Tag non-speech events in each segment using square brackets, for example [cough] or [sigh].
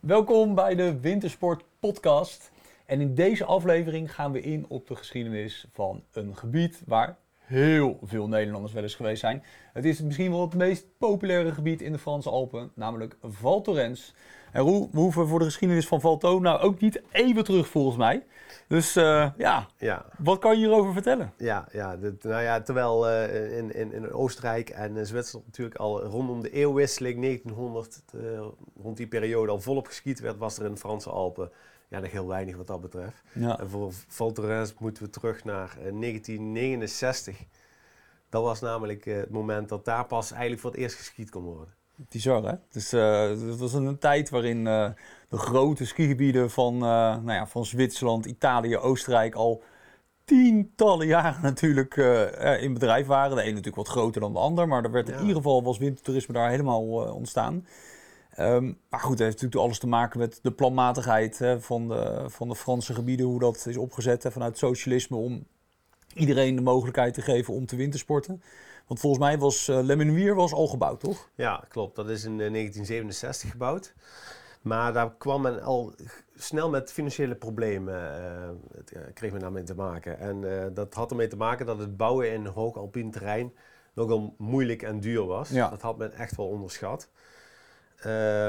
Welkom bij de Wintersport Podcast. En in deze aflevering gaan we in op de geschiedenis van een gebied waar heel veel Nederlanders wel eens geweest zijn. Het is misschien wel het meest populaire gebied in de Franse Alpen, namelijk Val Thorens. En Roel, we hoeven voor de geschiedenis van Val nou ook niet even terug volgens mij. Dus uh, ja. ja, wat kan je hierover vertellen? Ja, ja, nou ja terwijl uh, in, in, in Oostenrijk en Zwitserland natuurlijk al rondom de eeuwwisseling 1900, uh, eh, rond die periode al volop geskiet werd, was er in de Franse Alpen ja, nog heel weinig wat dat betreft. Ja. En voor Val Thorens moeten we terug naar 1969. Dat was namelijk het moment dat daar pas eigenlijk voor het eerst geskiet kon worden. Bizar, hè? Dus uh, het was een tijd waarin uh, de grote skigebieden van, uh, nou ja, van Zwitserland, Italië, Oostenrijk al tientallen jaren [laughs] natuurlijk in bedrijf waren. De een natuurlijk wat groter dan de ander, maar er werd in ieder geval was wintertoerisme daar helemaal ontstaan. Um, maar goed, het heeft natuurlijk alles te maken met de planmatigheid hè, van, de, van de Franse gebieden, hoe dat is opgezet hè, vanuit socialisme om iedereen de mogelijkheid te geven om te wintersporten. Want volgens mij was uh, Lemenuier was al gebouwd, toch? Ja, klopt. Dat is in 1967 eh, gebouwd. Maar daar kwam men al snel met financiële problemen, uh, kreeg men daarmee te maken. En dat had ermee te maken dat het bouwen in hoog alpien terrein nogal moeilijk en duur was. Ja. Dat had men echt wel onderschat. Uh,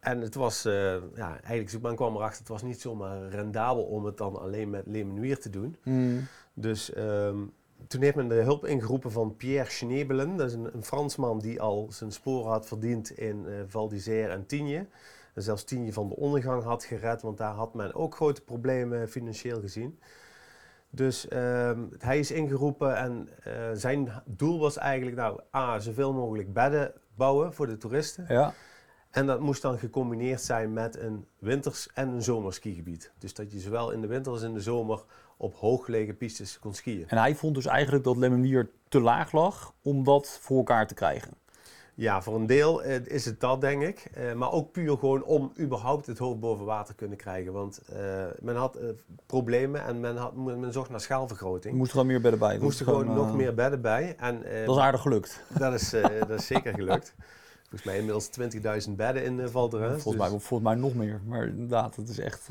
en het was, uh, ja, eigenlijk, men kwam erachter, het was niet zomaar rendabel om het dan alleen met Lemenuier te doen. Mm. Dus um, toen heeft men de hulp ingeroepen van Pierre Schnebelen. Dat is een, een Fransman die al zijn sporen had verdiend in uh, Val d'Isère en Tigne. En zelfs Tigne van de ondergang had gered, want daar had men ook grote problemen financieel gezien. Dus uh, hij is ingeroepen en uh, zijn doel was eigenlijk, nou, A, zoveel mogelijk bedden bouwen voor de toeristen. Ja. En dat moest dan gecombineerd zijn met een winters- en een zomerskigebied. Dus dat je zowel in de winter als in de zomer op hooggelegen pistes kon skiën. En hij vond dus eigenlijk dat Lemmernier te laag lag om dat voor elkaar te krijgen. Ja, voor een deel eh, is het dat, denk ik. Uh, maar ook puur gewoon om überhaupt het hoofd boven water te kunnen krijgen. Want uh, men had problemen en men, had, men zocht naar schaalvergroting. Er moesten er meer bedden bij. Er moesten gewoon nog meer bedden bij. En, dat is aardig gelukt. Dat is, dat is zeker gelukt. [laughs] Volgens mij inmiddels 20.000 bedden in uh, Val Volgens, dus... mij, volgens mij nog meer. Maar inderdaad, het is echt...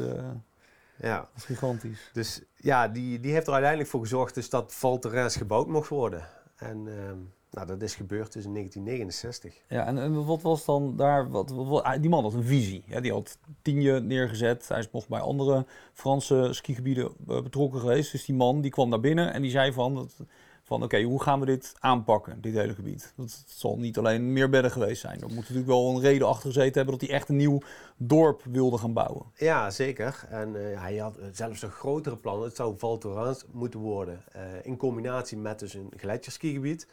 Ja. Dat is gigantisch. Dus ja, die, die heeft er uiteindelijk voor gezorgd dus dat Val Thorens gebouwd mocht worden. En ehm, nou, dat is gebeurd dus in 1969. Ja, en, en wat was dan daar... Wat, wat, ah, die man had een visie. Ja, die had Tienje neergezet. Hij is nog bij andere Franse skigebieden uh, betrokken geweest. Dus die man die kwam naar binnen en die zei van... Dat, van oké, hoe gaan we dit aanpakken, dit hele gebied? Dat zal niet alleen meer bedden geweest zijn. Er moet natuurlijk wel een reden achter gezeten hebben dat hij echt een nieuw dorp wilde gaan bouwen. Ja, zeker. En uh, hij had zelfs een grotere plan. Het zou Val Thorens moeten worden. Uh, in combinatie met dus een gletsjerskigebied.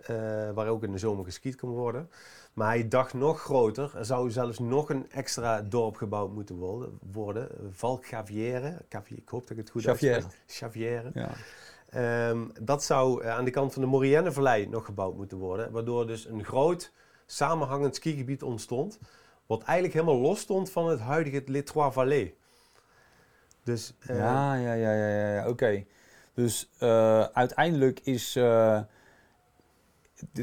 Uh, waar ook in de zomer geskiet kon worden. Maar hij dacht nog groter. Er zou zelfs nog een extra dorp gebouwd moeten worden. worden. Val Gavière. Ik hoop dat ik het goed heb. Chavière. Ja. Um, dat zou uh, aan de kant van de Maurienne-vallei nog gebouwd moeten worden. Waardoor dus een groot samenhangend skigebied ontstond. Wat eigenlijk helemaal los stond van het huidige Les Trois Vallées. Dus, uh, ja, ja, ja, ja, ja. oké. Dus uh, uiteindelijk is.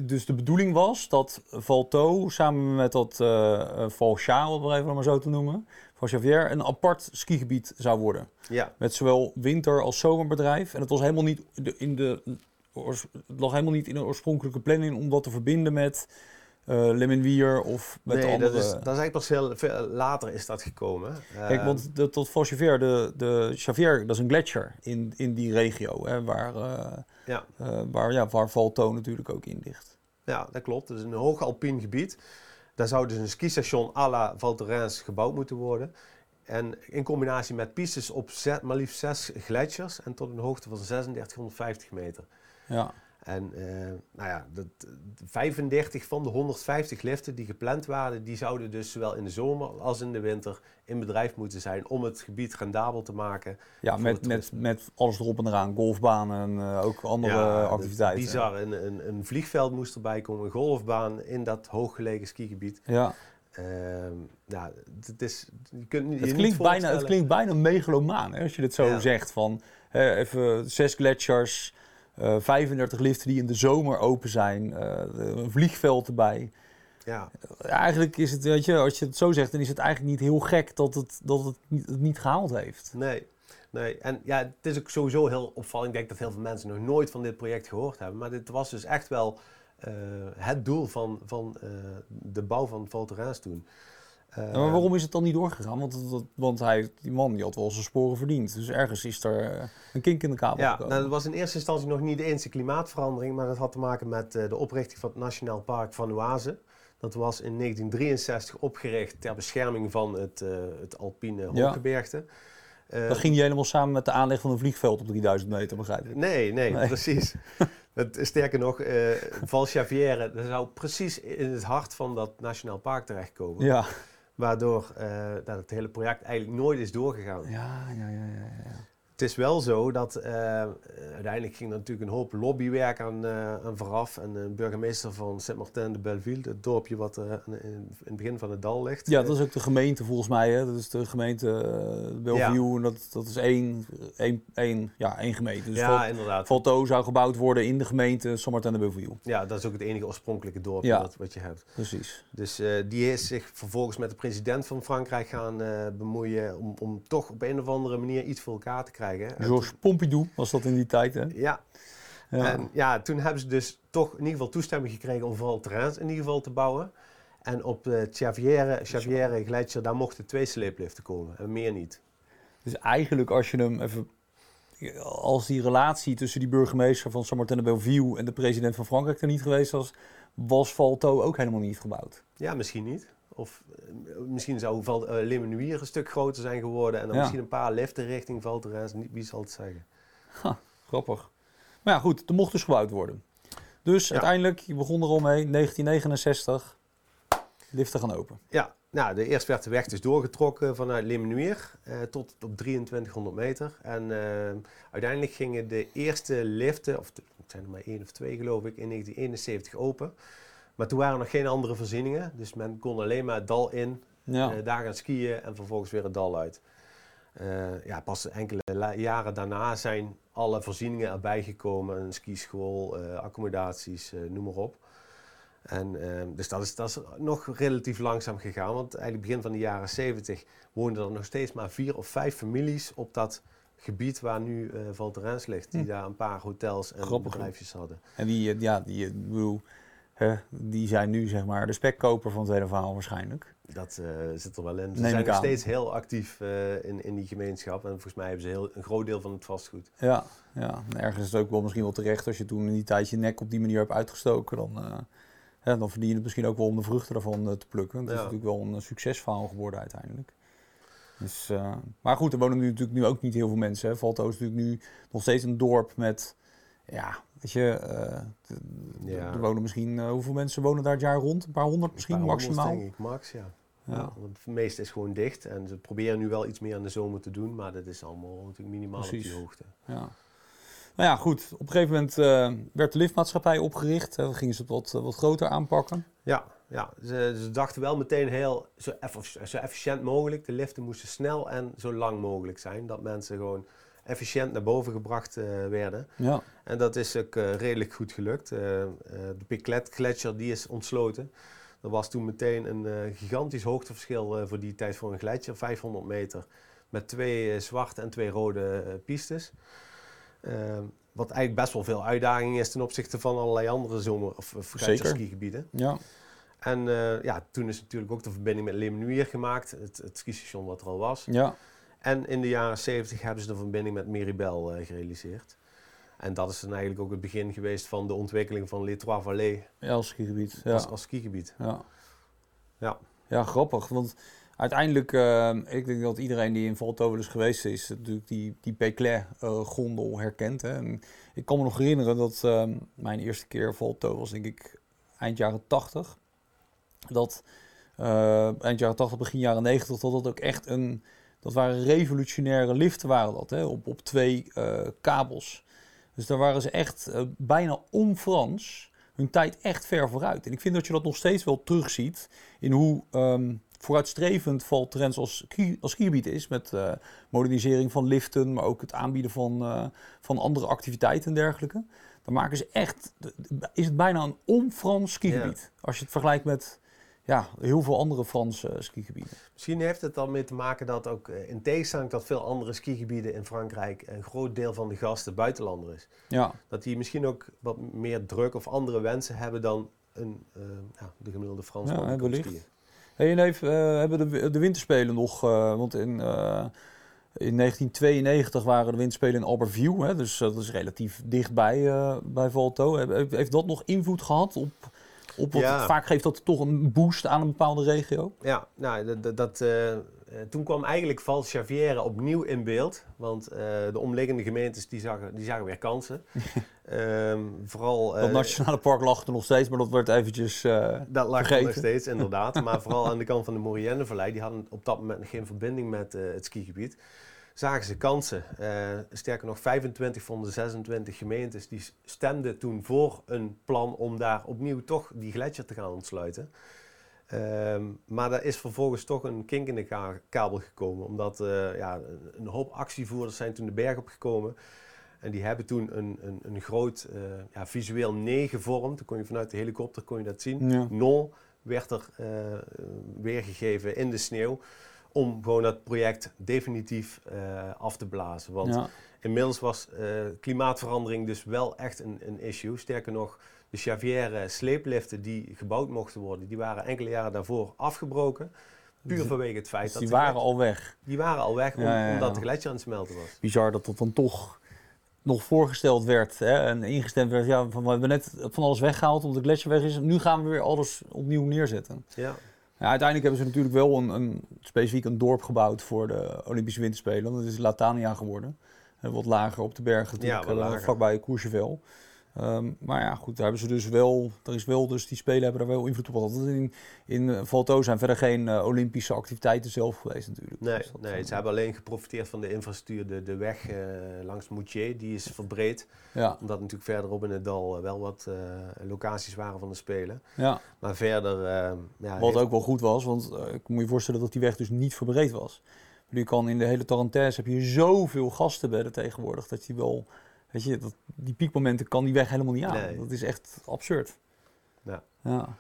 Dus de bedoeling was dat Valto samen met dat uh, Valcha, om het maar zo te noemen, van Xavier een apart skigebied zou worden. Ja. Met zowel winter- als zomerbedrijf. En het was helemaal niet in de, het lag helemaal niet in de oorspronkelijke planning om dat te verbinden met uh, Lemonwier of met nee, andere... dat is, dat is eigenlijk pas heel, veel later is dat gekomen. Kijk, want de, tot Xavier, de, de Xavier, dat is een gletsjer in, in die regio, hè, waar, uh, ja. Uh, waar, ja, waar Valto natuurlijk ook in ligt. Ja, dat klopt. Het is een hoog alpien gebied. Daar zou dus een skistation à la Val Thorens gebouwd moeten worden. En in combinatie met pistes op maar liefst zes gletsjers en tot een hoogte van 3650 meter. Ja. En uh, nou ja, de, 35 van de 150 liften die gepland waren, die zouden dus zowel in de zomer als in de winter in bedrijf moeten zijn om het gebied rendabel te maken. Ja, met, met, met alles erop en eraan, golfbanen en uh, ook andere ja, activiteiten. Bizar, een, een, een, vliegveld moest erbij komen, een golfbaan in dat hooggelegen skigebied. Ja. Uh, ja, het, is, je kunt, je het, klinkt bijna, het klinkt bijna megalomaan hè, als je dit zo zegt. Van even zes gletsjers, uh, 35 liften die in de zomer open zijn, uh, een vliegveld erbij. Ja. Eigenlijk is het, weet je, als je het zo zegt, dan is het eigenlijk niet heel gek dat het, dat het, niet, het niet gehaald heeft. Nee, nee. En ja, het is ook sowieso heel opvallend. Ik denk dat heel veel mensen nog nooit van dit project gehoord hebben. Maar dit was dus echt wel eh, het doel van, van eh, de bouw van Val Thorens toen. Ja, Eh, maar waarom is het dan niet doorgegaan? Want, dat- want hij, die man die had wel zijn sporen verdiend. Dus ergens is er eh, een kink in de kabel Ja, gekomen. nou, dat was in eerste instantie nog niet de enige klimaatverandering, maar dat had te maken met eh, de oprichting van het Nationaal Park Vanuase. Dat was in 1963 opgericht ter bescherming van het, het alpine Ja. hooggebergte. Eh, Dat ging niet helemaal samen met de aanleg van een vliegveld op 3000 meter, begrijp ik. Nee, nee, Nee. precies. [laughs] het, sterker nog, eh Val Chavière, dat zou precies in het hart van dat Nationaal Park terechtkomen. Ja. Waardoor eh, dat het hele project eigenlijk nooit is doorgegaan. Ja, ja, ja, ja. ja. Het is wel zo dat eh, uiteindelijk ging er natuurlijk een hoop lobbywerk aan, eh, aan vooraf. En de burgemeester van Saint-Martin de Belleville, het dorpje wat eh, in, het begin van het dal ligt. Ja, dat is ook de gemeente volgens mij. Hè? Dat is de gemeente Bellevue. En dat, dat is één, één, één, ja, één gemeente. Dus ja, inderdaad. Valto zou gebouwd worden in de gemeente Saint-Martin de Bellevue. Ja, dat is ook het enige oorspronkelijke dorpje Ja. wat, wat je hebt. Precies. Dus eh, die is zich vervolgens met de president van Frankrijk gaan eh, bemoeien om, om toch op een of andere manier iets voor elkaar te krijgen. En Georges Pompidou was dat in die tijd, hè? ja, Ja. En ja, toen hebben ze dus toch in ieder geval toestemming gekregen om vooral terreins in ieder geval te bouwen. En op de Chavière, Chavière Gletscher, daar mochten twee sleepliften komen en meer niet. Dus eigenlijk als je hem even... Als die relatie tussen die burgemeester van Saint-Martin de Bellevue en de president van Frankrijk er niet geweest was, was Valto ook helemaal niet gebouwd. Ja, misschien niet. Of eh, misschien zou Val, Lemenuier een stuk groter zijn geworden en dan Ja. misschien een paar liften richting Val Thorens. Niet- Wie zal het zeggen? Grappig. Maar ja, goed, er mocht dus gebouwd worden. Dus Ja. uiteindelijk, je begon er al mee, 1969, liften gaan open. Ja, nou, de eerst werd de weg dus doorgetrokken vanuit Lemenuier eh, tot op 2300 meter. En eh, uiteindelijk gingen de eerste liften, of het zijn er maar één of twee geloof ik, in 1971 open. Maar toen waren er nog geen andere voorzieningen, dus men kon alleen maar het dal in, Ja, eh, daar gaan skiën en vervolgens weer het dal uit. Eh, ja, pas enkele jaren daarna zijn alle voorzieningen erbij gekomen. Een skischool, eh, accommodaties, noem maar op. En, dus dat is, dat is nog relatief langzaam gegaan. Want eigenlijk begin van de jaren 70 woonden er nog steeds maar vier of vijf families op dat gebied waar nu eh Val Thorens ligt. Die Hm. daar een paar hotels en Grappig, bedrijfjes hadden. en die, ja, die, bedoel, die zijn nu zeg maar de spekkoper van het hele verhaal waarschijnlijk. Dat eh, zit er wel in. Ze Neem zijn nog aan. steeds heel actief eh, in, in die gemeenschap. En volgens mij hebben ze heel, een groot deel van het vastgoed. Ja, ja. En ergens is het ook wel misschien wel terecht als je toen in die tijd je nek op die manier hebt uitgestoken. Dan, eh, hè, dan verdien je het misschien ook wel om de vruchten daarvan eh, te plukken. Het is natuurlijk wel een eh, succesverhaal geworden uiteindelijk. Dus, eh, maar goed, er wonen nu natuurlijk nu ook niet heel veel mensen. Hè. Valto is natuurlijk nu nog steeds een dorp met, ja, weet je, eh, Ja. er wonen misschien, eh, hoeveel mensen wonen daar het jaar rond? Een paar honderd misschien paar honderd, maximaal? denk ik, max, ja. Ja. Het meeste is gewoon dicht. En ze proberen nu wel iets meer in de zomer te doen. Maar dat is allemaal natuurlijk minimaal op die hoogte. Ja. Nou ja, goed. Op een gegeven moment eh, werd de liftmaatschappij opgericht. Dan gingen ze het wat, wat groter aanpakken. Ja, ja. Ze, ze dachten wel meteen heel zo, eff- zo efficiënt mogelijk. De liften moesten snel en zo lang mogelijk zijn. Dat mensen gewoon efficiënt naar boven gebracht eh, werden. Ja. En dat is ook eh, redelijk goed gelukt. Eh, de Piclet Gletscher die is ontsloten. Er was toen meteen een gigantisch hoogteverschil voor die tijd voor een gletsjer. 500 meter met twee zwarte en twee rode pistes. Wat eigenlijk best wel veel uitdaging is ten opzichte van allerlei andere zomer- of, of. Ja. En ja, toen is natuurlijk ook de verbinding met Lemenuier gemaakt, het, het skistation wat er al was. Ja. En in de jaren 70 hebben ze de verbinding met Miribel eh, gerealiseerd. En dat is dan eigenlijk ook het begin geweest van de ontwikkeling van Les Trois Vallées Ja, als skigebied. Ja. als, als skigebied. Ja. Ja. ja, grappig. Want uiteindelijk, eh, ik denk dat iedereen die in Valto wel eens geweest is, natuurlijk die, die Péclet-gondel herkent. Hè. En ik kan me nog herinneren dat eh, mijn eerste keer Valto was, denk ik, eind jaren 80. Dat eh, eind jaren 80, begin jaren 90, dat dat ook echt een... Dat waren revolutionaire liften, waren dat, hè, op, op twee eh, kabels. Dus daar waren ze echt eh, bijna on-Frans hun tijd echt ver vooruit. En ik vind dat je dat nog steeds wel terugziet in hoe ehm, vooruitstrevend Valtrens als, als skigebied is. Met eh, modernisering van liften, maar ook het aanbieden van, van andere activiteiten en dergelijke. Dan maken ze echt, is het bijna een on-Frans skigebied. Als je het vergelijkt met ja, heel veel andere Franse skigebieden. Misschien heeft het dan mee te maken dat ook in tegenstelling tot veel andere skigebieden in Frankrijk een groot deel van de gasten buitenlander is. Ja. Dat die misschien ook wat meer druk of andere wensen hebben dan een, ja, de gemiddelde Fransman. Ja, wellicht. Hey, en even, hebben de, de winterspelen nog, want in in 1992 waren de windspelen in Albertville, hè, dus dat is relatief dichtbij bij Volto. Heeft dat nog invloed gehad op, op vaak geeft dat toch een boost aan een bepaalde regio? Ja, nou, dat, dat uh, toen kwam eigenlijk Val Chavière opnieuw in beeld. Want uh, de omliggende gemeentes die zagen, die zagen weer kansen. um, [laughs] vooral, dat nationale park lag er nog steeds, maar dat werd eventjes Dat lag er nog steeds, inderdaad. [laughs] maar vooral aan de kant van de Maurienne-vallei. Die hadden op dat moment geen verbinding met het skigebied zagen ze kansen. Uh, sterker nog, 25 van de 26 gemeentes die stemden toen voor een plan om daar opnieuw toch die gletsjer te gaan ontsluiten. Uh, maar daar is vervolgens toch een kink in de kabel gekomen, omdat uh, ja, een hoop actievoerders zijn toen de berg opgekomen. En die hebben toen een, een, een groot uh, ja, visueel nee gevormd. Dan kon je vanuit de helikopter kon je dat zien. Ja. Werd er weergegeven in de sneeuw om gewoon dat project definitief uh, af te blazen. Want ja. inmiddels was uh, klimaatverandering dus wel echt een, een issue. Sterker nog, de Chavière sleepliften die gebouwd mochten worden, die waren enkele jaren daarvoor afgebroken. Puur vanwege het feit dus dat... Die waren al weg. Die waren al weg om, omdat de gletsjer aan het smelten was. Bizar dat dat dan toch nog voorgesteld werd hè, en ingestemd werd. Ja, van, we hebben net van alles weggehaald omdat de gletsjer weg is. Nu gaan we weer alles opnieuw neerzetten. Ja. Ja, uiteindelijk hebben ze natuurlijk wel een, een, specifiek een dorp gebouwd voor de Olympische Winterspelen. Dat is Latania geworden. Wat lager op de bergen, ja, uh, vlakbij Courchevel. Um, maar ja, goed, daar hebben ze dus wel, er is wel, dus die spelen hebben daar wel invloed op gehad. In, in uh, Valto zijn verder geen uh, Olympische activiteiten zelf geweest natuurlijk. Nee, dus nee ze hebben alleen geprofiteerd van de infrastructuur. De, de weg uh, langs Moutier, die is verbreed. Ja. Omdat natuurlijk verderop in het dal wel wat locaties waren van de Spelen. Ja. Maar verder... ja, wat ook wel goed was, want ik moet je voorstellen dat die weg dus niet verbreed was. Je kan in de hele Tarentaise heb je zoveel gastenbedden tegenwoordig dat je wel Weet je, dat, die piekmomenten kan die weg helemaal niet aan. Dat is echt absurd. Ja. Ja,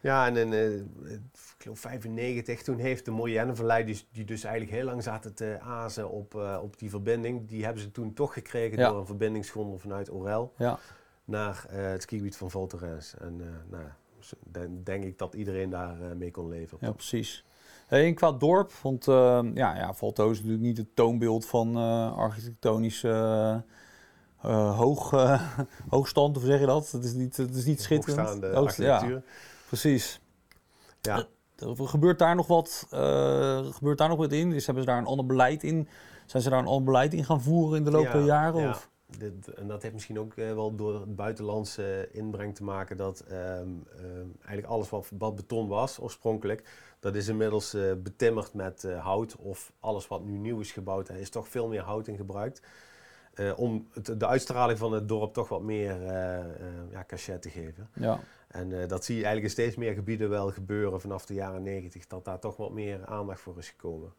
ja en in, uh, ik geloof 95, toen heeft de Morienne-vallei, die, die, dus eigenlijk heel lang zaten te azen op, uh, op die verbinding, die hebben ze toen toch gekregen door een verbindingsgrond vanuit Orel ja. naar uh, het skigebied van Val Thorens. En nou, dan denk ik dat iedereen daar mee kon leven. Ja, precies. Hey, qua dorp, want ja, ja, Valto is natuurlijk niet het toonbeeld van architectonische hoog, uh, [laughs] hoogstand, of zeg je dat? Het is niet, het is niet schitterend. Hoogstaande architectuur. Ja, precies. Ja. Uh, gebeurt daar nog wat? gebeurt daar nog wat in? Is, hebben ze daar een ander beleid in? Zijn ze daar een ander beleid in gaan voeren in de loop der jaren? Ja. Of? Dit, en dat heeft misschien ook wel door het buitenlandse inbreng te maken dat um, eigenlijk alles wat, wat, beton was oorspronkelijk, dat is inmiddels betimmerd met hout of alles wat nu nieuw is gebouwd, is toch veel meer hout in gebruikt. Uh, om het, de uitstraling van het dorp toch wat meer uh, uh, ja, cachet te geven. Ja. En dat zie je eigenlijk in steeds meer gebieden wel gebeuren vanaf de jaren 90, dat daar toch wat meer aandacht voor is gekomen.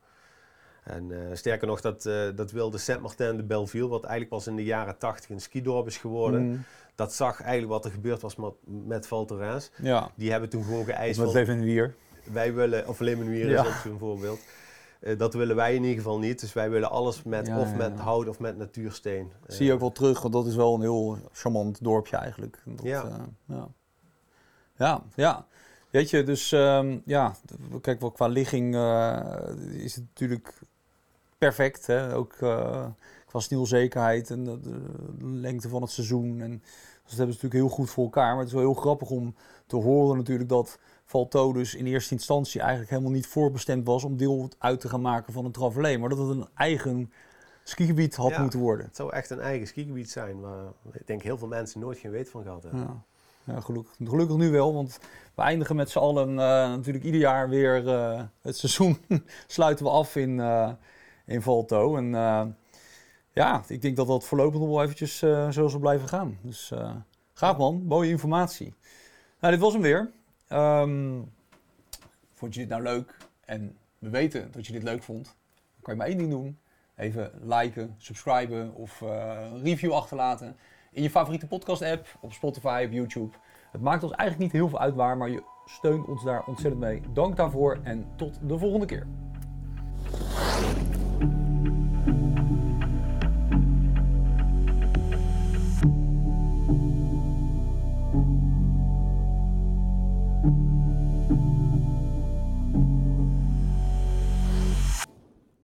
En sterker nog, dat, dat wilde Saint-Martin de Belleville, wat eigenlijk pas in de jaren 80 een skidorp is geworden, mm. dat zag eigenlijk wat er gebeurd was met, met Val Thorens. Ja. Die hebben toen gewoon geëist. Met Levenwier. Wij willen, of Levenwier ja. is ook zo'n voorbeeld. Uh, dat willen wij in ieder geval niet. Dus wij willen alles met, of met hout of met natuursteen. Zie je ook wel terug, want dat is wel een heel charmant dorpje eigenlijk. Dat, ja. Uh, ja. Ja, ja. Weet je, dus um, ja, kijk wel qua ligging uh, is het natuurlijk perfect. Hè? Ook qua sneeuwzekerheid en de, de, lengte van het seizoen. En, dus dat hebben ze natuurlijk heel goed voor elkaar. Maar het is wel heel grappig om te horen natuurlijk dat Valto dus in eerste instantie eigenlijk helemaal niet voorbestemd was om deel uit te gaan maken van een travelé. Maar dat het een eigen skigebied had moeten worden. Het zou echt een eigen skigebied zijn waar ik denk heel veel mensen nooit geen weet van gehad hebben. Ja. Ja, gelukkig, gelukkig nu wel, want we eindigen met z'n allen uh, natuurlijk ieder jaar weer uh, het seizoen [laughs] sluiten we af in, uh, in Valto. En ja, ik denk dat dat voorlopig nog wel eventjes zo zal blijven gaan. Dus gaaf man, mooie informatie. Nou, dit was hem weer. Um, vond je dit nou leuk? En we weten dat je dit leuk vond. Dan kan je maar één ding doen. Even liken, subscriben of uh, een review achterlaten. In je favoriete podcast app, op Spotify, op YouTube. Het maakt ons eigenlijk niet heel veel uit waar, maar je steunt ons daar ontzettend mee. Dank daarvoor en tot de volgende keer.